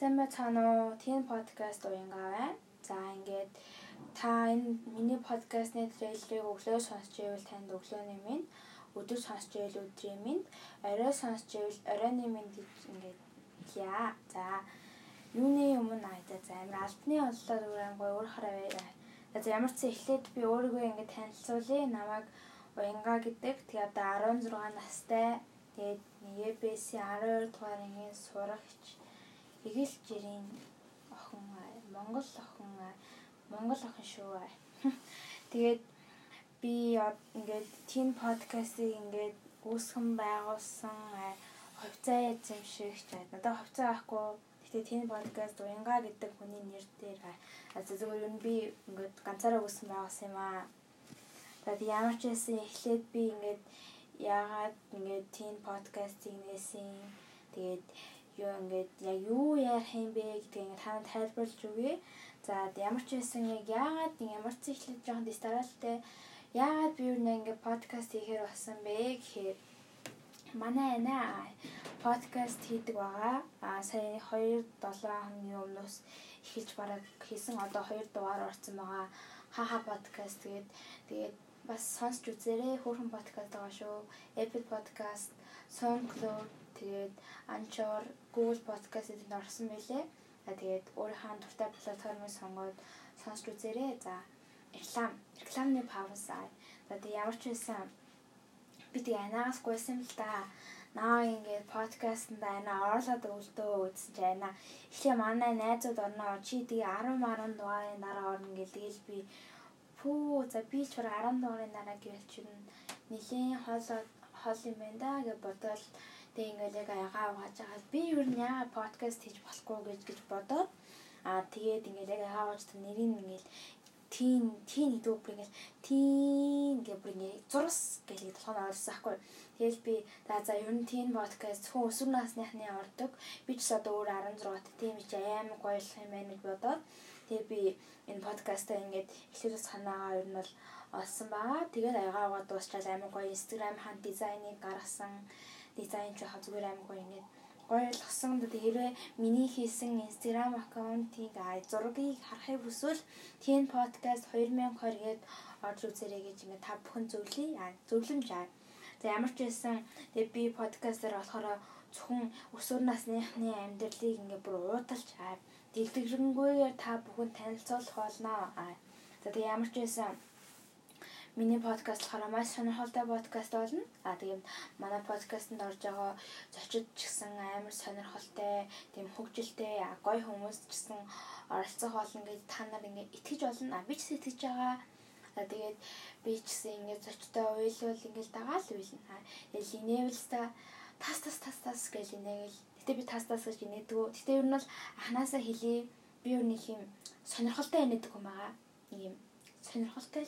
Сайн байцгаана уу? Тийм подкаст уянгаа байна. За ингээд та энэ миний подкастны трейлерыг өглөө сонсч байвал танд өглөөний минь, өдөр сонсч байвал өдрийн минь, орой сонсч байвал оройны минь гэж ингээд яа. За юуны өмнө айда за амир альбны оллоо зүгээр өөр хараа. За ямар ч эхлээд би өөрийгөө ингээд танилцуулъя. Намайг Уянга гэдэг. Тэгээ одоо 16 настай. Тэгээд ЕБС 12 дугаар ангийн сурагч Игэл жирийн охин Монгол охин Монгол охин шүү. Тэгээд би ингээд тийм подкастыг ингээд үүсгэн байгуулсан ховцаа эзэмшигч надад ховцаа авахгүй Гэтэ тийм подкаст Уянга гэдэг хүний нэр дээр зөвхөн юу би ингээд ганцаараа үүсгэн байгуулсан юм аа. Тэгээд ямар ч байсан эхлээд би ингээд яагаад ингээд тийм подкастыг нээсэн. Тэгээд юу ингээд яг юу ярих юм бэ гэдгийг ингээд хаана тайлбарлаж өгье. За ямар ч байсан яг яагаад ямар ч ихлэж жоохон дистаралтай яагаад би юу нэг ингээд подкаст хийхээр болсон бэ гэхээр манай нэ подкаст хийдэг байгаа. А сая 2 7 хоногийн өмнөөс эхэлж бараг хийсэн одоо 2 дугаар орсон байгаа. Хаха подкаст тэгээд тэгээд бас сонсч үзээрэй. Хөөрхөн подкаст байгаа шүү. Apple Podcast, SoundCloud тэгээд Anchor, Google Podcast энд орсон байлээ. За тэгээд өөрийнхөө дуртай платформыг сонгоод сонсч үзээрэй. За реклам, рекламны пауз аа. За тэгээд ямар ч байсан би тэг анаас гуйсан л да. Наа ингээд подкастт анаа орлоод өвлдөө үзсэн чи анаа эхлээ манай найзууд орноо чи тэг 10 10 дугаарын дараа орно гэл тэгэл би Пүү за би ч бараг 10 дугаарыг нараа гэвэл чинь нэлийн хоол хоол юм байна да гэж бодоод тэг ингээл яг ягаа угааж байгаа. Би юу н яа подкаст хийж болохгүй гэж гэж бодоод аа тэгээд ингээл яг ягаа угааж тэр нэрийг ингээл тин тин гэдэг үг ингээл тин гэх бүр ингээл зурс гэж толгойд ойлгосон хгүй. Тэгэл би за за ер нь тин подкаст хүн өсвөр насныхны ордог. Би ч одоо өөр 16-т тийм ч амар гоёлох юм байна гэж бодоод Тэгээ би энэ подкастаа ингээд эхлээд санаагаа ер нь бол олсон байгаа. Тэгээд аягаа дуусчаад амар гоё Instagram хаан дизайныг гаргасан. Дизайн ч хаа зүгээр амар гоё ингээд гоё болгосон. Тэгээд миний хийсэн Instagram аккаунтыг зургийг харахыг хүсвэл TN podcast 2020 гээд орж үзээрэй гэж ингээд та бүхэн зөвлөе. Зөвлөмж аа. За ямар ч байсан тэгээд би подкастер болохоор зөвхөн өсвөр насныхны амьдралыг ингээд бүр уудалж аа дэлгэрэнгүйгээр та бүхэн танилцуулах болно. За тэгээ ямар ч байсан миний подкаст болохоор маш сонирхолтой подкаст болно. А тэгээд манай подкастэнд орж байгаа зочид ч гэсэн амар сонирхолтой, тийм хөгжилтэй, гоё хүмүүс ч гэсэн оролцох болно гэж та нар ингээд итгэж болно. А би ч итгэж байгаа. А тэгээд би ч гэсэн ингээд зочтой уйлвал ингээд дагаал уйлна. Тэгээд инээвэлста тас тас тас тас гэж инээгээл Гэтэ би тас тас гэж инээдгүү. Гэтэ ер нь бол анханасаа хэлий би ер нь их юм сонирхолтой инээдэг юм байгаа. Юм сонирхолтой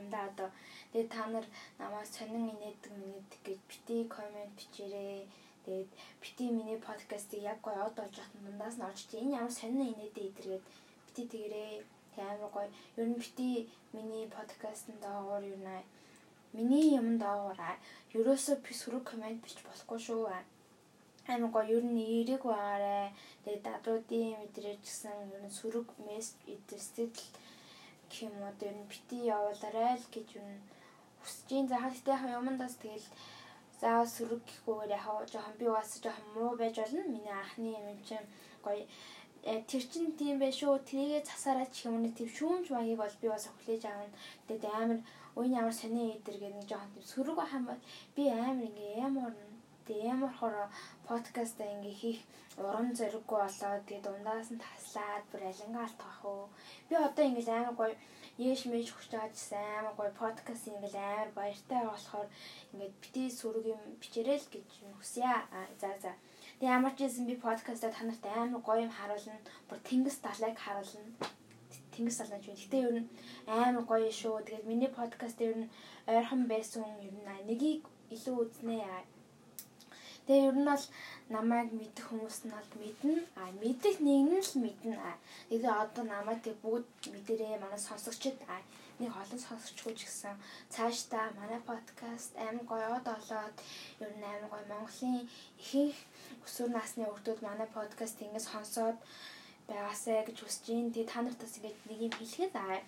юм да одоо. Тэгээ та нар намайг сонин инээдэг минийдэг гэж бити комент бичээрэй. Тэгээд бити миний подкастыг яг гоё од болж хат дундаас нь орж чи энэ ямар сонин инээдэ идэргээд бити тэгэрээ. Тэг амар гоё. Ер нь бити миний подкастт даагуур юу наа. Миний юм даагуур. Ерөөсөө би сөрөг комент бич болохгүй шүү амар гоё ер нь эерэг байгаарэ. Тэгээд дадруудын мэдрэж гисэн ер нь сөрөг месс эдэрсэл гэх юм уу ер нь бити явуулаарай л гэж юу хүсэж ин за хаттай юмдаас тэгэл заавал сөрөг гэхгүйгээр яг жоохон би бас жоохон муу байж болно. Миний анхны юм чинь гоё э, тэр чин тийм байх шүү. Тэрийгэ засаараа ч юм уу тийм шүүмж маягийг бол би бас өхлөж аавна. Тэгээд амар өөний ямар сони эдэр гэх нэг жоохон тийм сөрөг ахам би амар ингээ ямар Тэгээ ямар хороо подкастаа ингээ хийх урам зориггүй болоод тэгээ дундаас нь таслаад бүр алингаалт авах уу. Би одоо ингээ амар гоё яэш мэж хүчээд сайн амар гоё подкаст ингээ амар баяртай болохоор ингээ бити сүрэг юм бичээрэй л гэж хүсье. За за. Тэгээ ямар ч юм би подкастаа та нарт амар гоё юм харуулна. Бүр тэнгис далайг харуулна тэнгис талаа ч юм. Гэтэ ер нь амар гоё шүү. Тэгээд миний подкаст ер нь ойрхон байсан ер нь нэгийг илүү үзнэ. Тэгээ ер нь бол намайг мэдэх хүмүүс нь бол мэднэ. А мэдэх нэг нь л мэднэ. Тэгээ одоо намайг тэг бүгд мэдэрээ манай сонсогчд а нэг олон сонсогчгүй ч гэсэн цаашдаа манай подкаст амар гоёод олоод ер нь амар гоё Монголын ихэнх өсвөр насны хүмүүс манай подкаст ингэж сонсоод байгаасай гэж хүсэж байна. Тэгээ та нартаас ингэж нэг юм хэлэхэд аа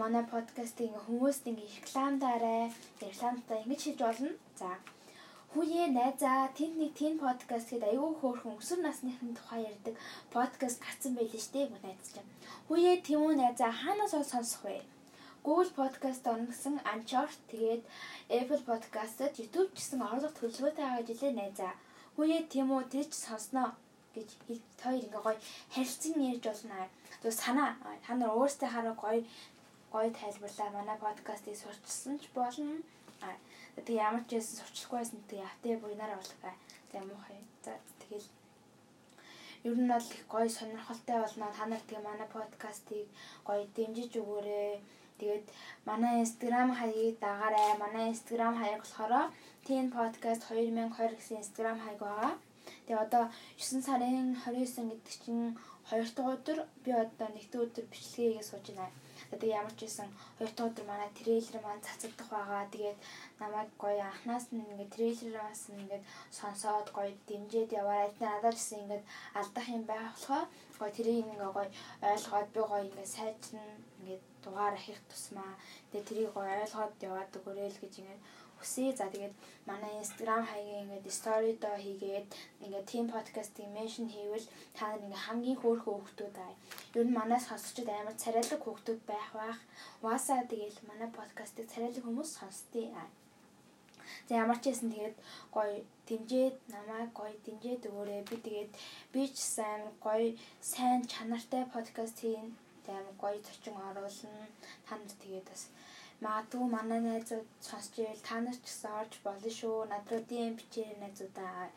манай подкастыг хүмүүст ингэ рекламдаарай. Рекламтаа ингэж хийж болно. За Хүүе найзаа тэнд нэг тийм подкаст гээд аягүй хөөрхөн өсвөр насныхын тухай ярьдаг подкаст гарсан байл шүү дээ гоо найз чинь. Хүүе тийм үү найзаа хаанаас ол сонсох вэ? Google Podcast орносон Anchor тэгээд Apple Podcast-д YouTube гэсэн орлого төлөвлөгөөтэй байгаа жилээ найзаа. Хүүе тийм үү тэр ч сонсноо гэж хоёр ингээ гоё харилцан ярьж болно. Тэгвэл санаа та нар өөрсдөө хараа гоё гоё тайлбарлаа. Манай подкастыг сурчсан ч болно. Тэгээ ямар ч байсан сурчлахгүй байсан тэгээ явтаа буйнаар болгоо. Тэгээ муухай. За тэгэл ер нь бол их гоё сонирхолтой болно. Та нар тэгээ манай подкастыг гоё дэмжиж өгөөрэй. Тэгээд манай Instagram хаягийг дагаарай. Манай Instagram хаяг болохоор Teen Podcast 2020 гэсэн Instagram хаяг байгаа. Тэгээ одоо 9 сарын 29 гэдэг чинь 2 дахь өдөр би одоо нэгдүгээр өдөр бичлэгээ сууж байна. Тэгээ ямар ч байсан хоёр дахь өдөр манай трейлер маань цацагдах байгаа. Тэгээд намайг гоё анханаас нь ингээд трейлераас нь ингээд сонсоод гоё дэмжиж яваарай. Надад гэсэн ингээд алдах юм байх болохоор гоё тэрийг ингээ гоё ойлгоод би гоё ингээ сайжрна ингээ дугаар ахих тусмаа тэгээ тэрийг гоё ойлгоод яваад өгөөрэй л гэж ингээ хүсье. За тэгээд манай Instagram хаягийн ингээд story доо хийгээд ингээд team podcast-ийг mention хийвэл та нар ингээд хамгийн хөөрхөн хүүхдүүд аа. Ер нь манаас сонсогчд амар царайлаг хүүхдүүд байх байх. Угаасаа тэгээд манай podcast-ыг царайлаг хүмүүс сонсдээ аа. За ямар ч байсан тэгээд гоё дэмжээд намайг гоё дэмжээд өгөөрэй. Би тэгээд би ч сайн гоё сайн чанартай подкаст хийн. Тэгээд гоё зочин оруулна. Та нар тэгээд бас магадгүй манай найзууд сонсч ивэл та нар ч гэсэн орж болно шүү. Над руу DM бичээрэй найзуудаа.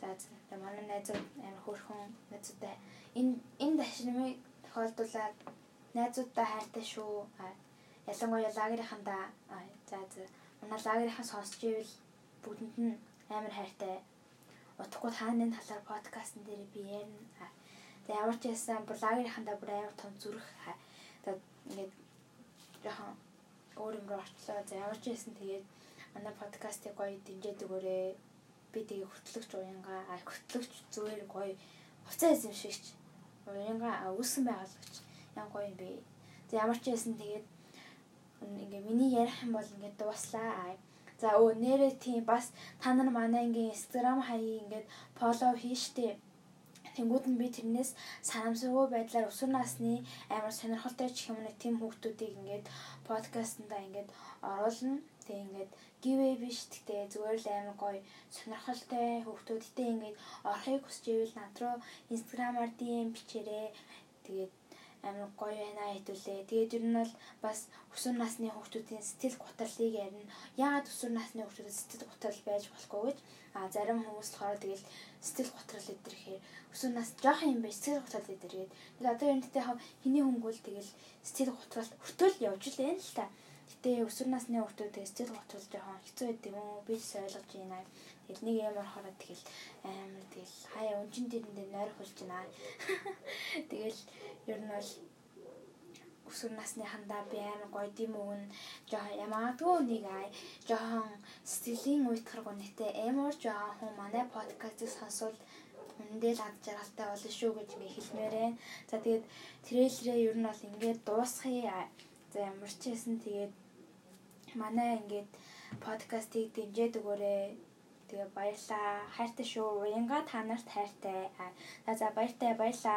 За манай найзууд амар хөөрхөн найзуудаа энэ энэ дашнымыг тохиолдуулаад найзуудаа хайртай шүү. Ялангуяа лагерийнхандаа за за манай лагерийнхан сонсч ивэл бүгдэнд нь амар хайртай. Утгагүй тааны талаар подкастн дээр би ярина. Тэгээ ямар ч байсан лагерийнхандаа бүр амар том зүрх. Тэгээд ингээд жоохон өөр юм руу орчлоо. За ч байсан тэгээд манай подкастыг гоё дэмжиж өгөөрэй. Би тэгээ хөтлөгч уянгаа, а хөтлөгч зүгээр гоё хуцаа эзэмшигч. Уянгаа үүсгэн байгаалагч. Ян гоё юм бэ. За ямар ч байсан тэгээд ингээ миний ярих юм бол ингээ дууслаа. За өө нэрээ тийм бас та нар манай ингээ Instagram хаяг ингээд фоллоу хийштэй. Тэнгүүд нь би тэрнээс санамсаргүй байдлаар өсвөр насны амар сонирхолтой ч юм уу тийм хүүхдүүдийг ингээд подкастнда ингээд оруулна. Тэг ингээд giveaway биш гэхдээ зүгээр л амар гоё сонирхолтой хүүхдүүдтэй ингээд орохыг хүсч ивэл над руу Instagram-аар DM бичээрэй. Тэгээд амар гоё байна хэдүүлээ. Тэгээд ер нь бол бас өсвөр насны хүүхдүүдийн сэтгэл гутралыг ярина. Яагаад өсвөр насны хүүхдүүдэд сэтгэл гутрал байж болохгүй гэж а зарим хүмүүс болохоор тэгэл сэтгэл готрол идэрхээр өсвөр нас жоох юм байж сэтгэл готрол идэргээд тэгэл одоо энэ тэ хиний хөнгөл тэгэл сэтгэл готрол өртөөл явж л байна л та. Гэтэ өсвөр насны хүүхдүүд тэгээ сэтгэл готрол жоохон хэцүү байдаг юм би ч ойлгож байна. Тэгэл нэг юм орохороо тэгэл амар тэгэл хаяа өнжин дэрэндээ нойр хулж байна. Тэгэл ер нь бол өсвөр насныхандаа би амар гоё дэм өгн жоохон ямаадгүй нэг ай жоохон сэтгэлийн уйтгаргүй нэтэй амар жоохон хүн манай подкастыг сонсвол үндэл ад жаргалтай болно шүү гэж ингээ хэлмээрэн. За тэгээд трейлерээ ер нь бол ингээд дуусгая. За ямар ч хэсэн тэгээд манай ингээд подкастыг дэмжиж өгөөрэй. Тэгээ баярлаа. Хайртай шүү. Уянга та нарт хайртай. За за баяртай баярлаа.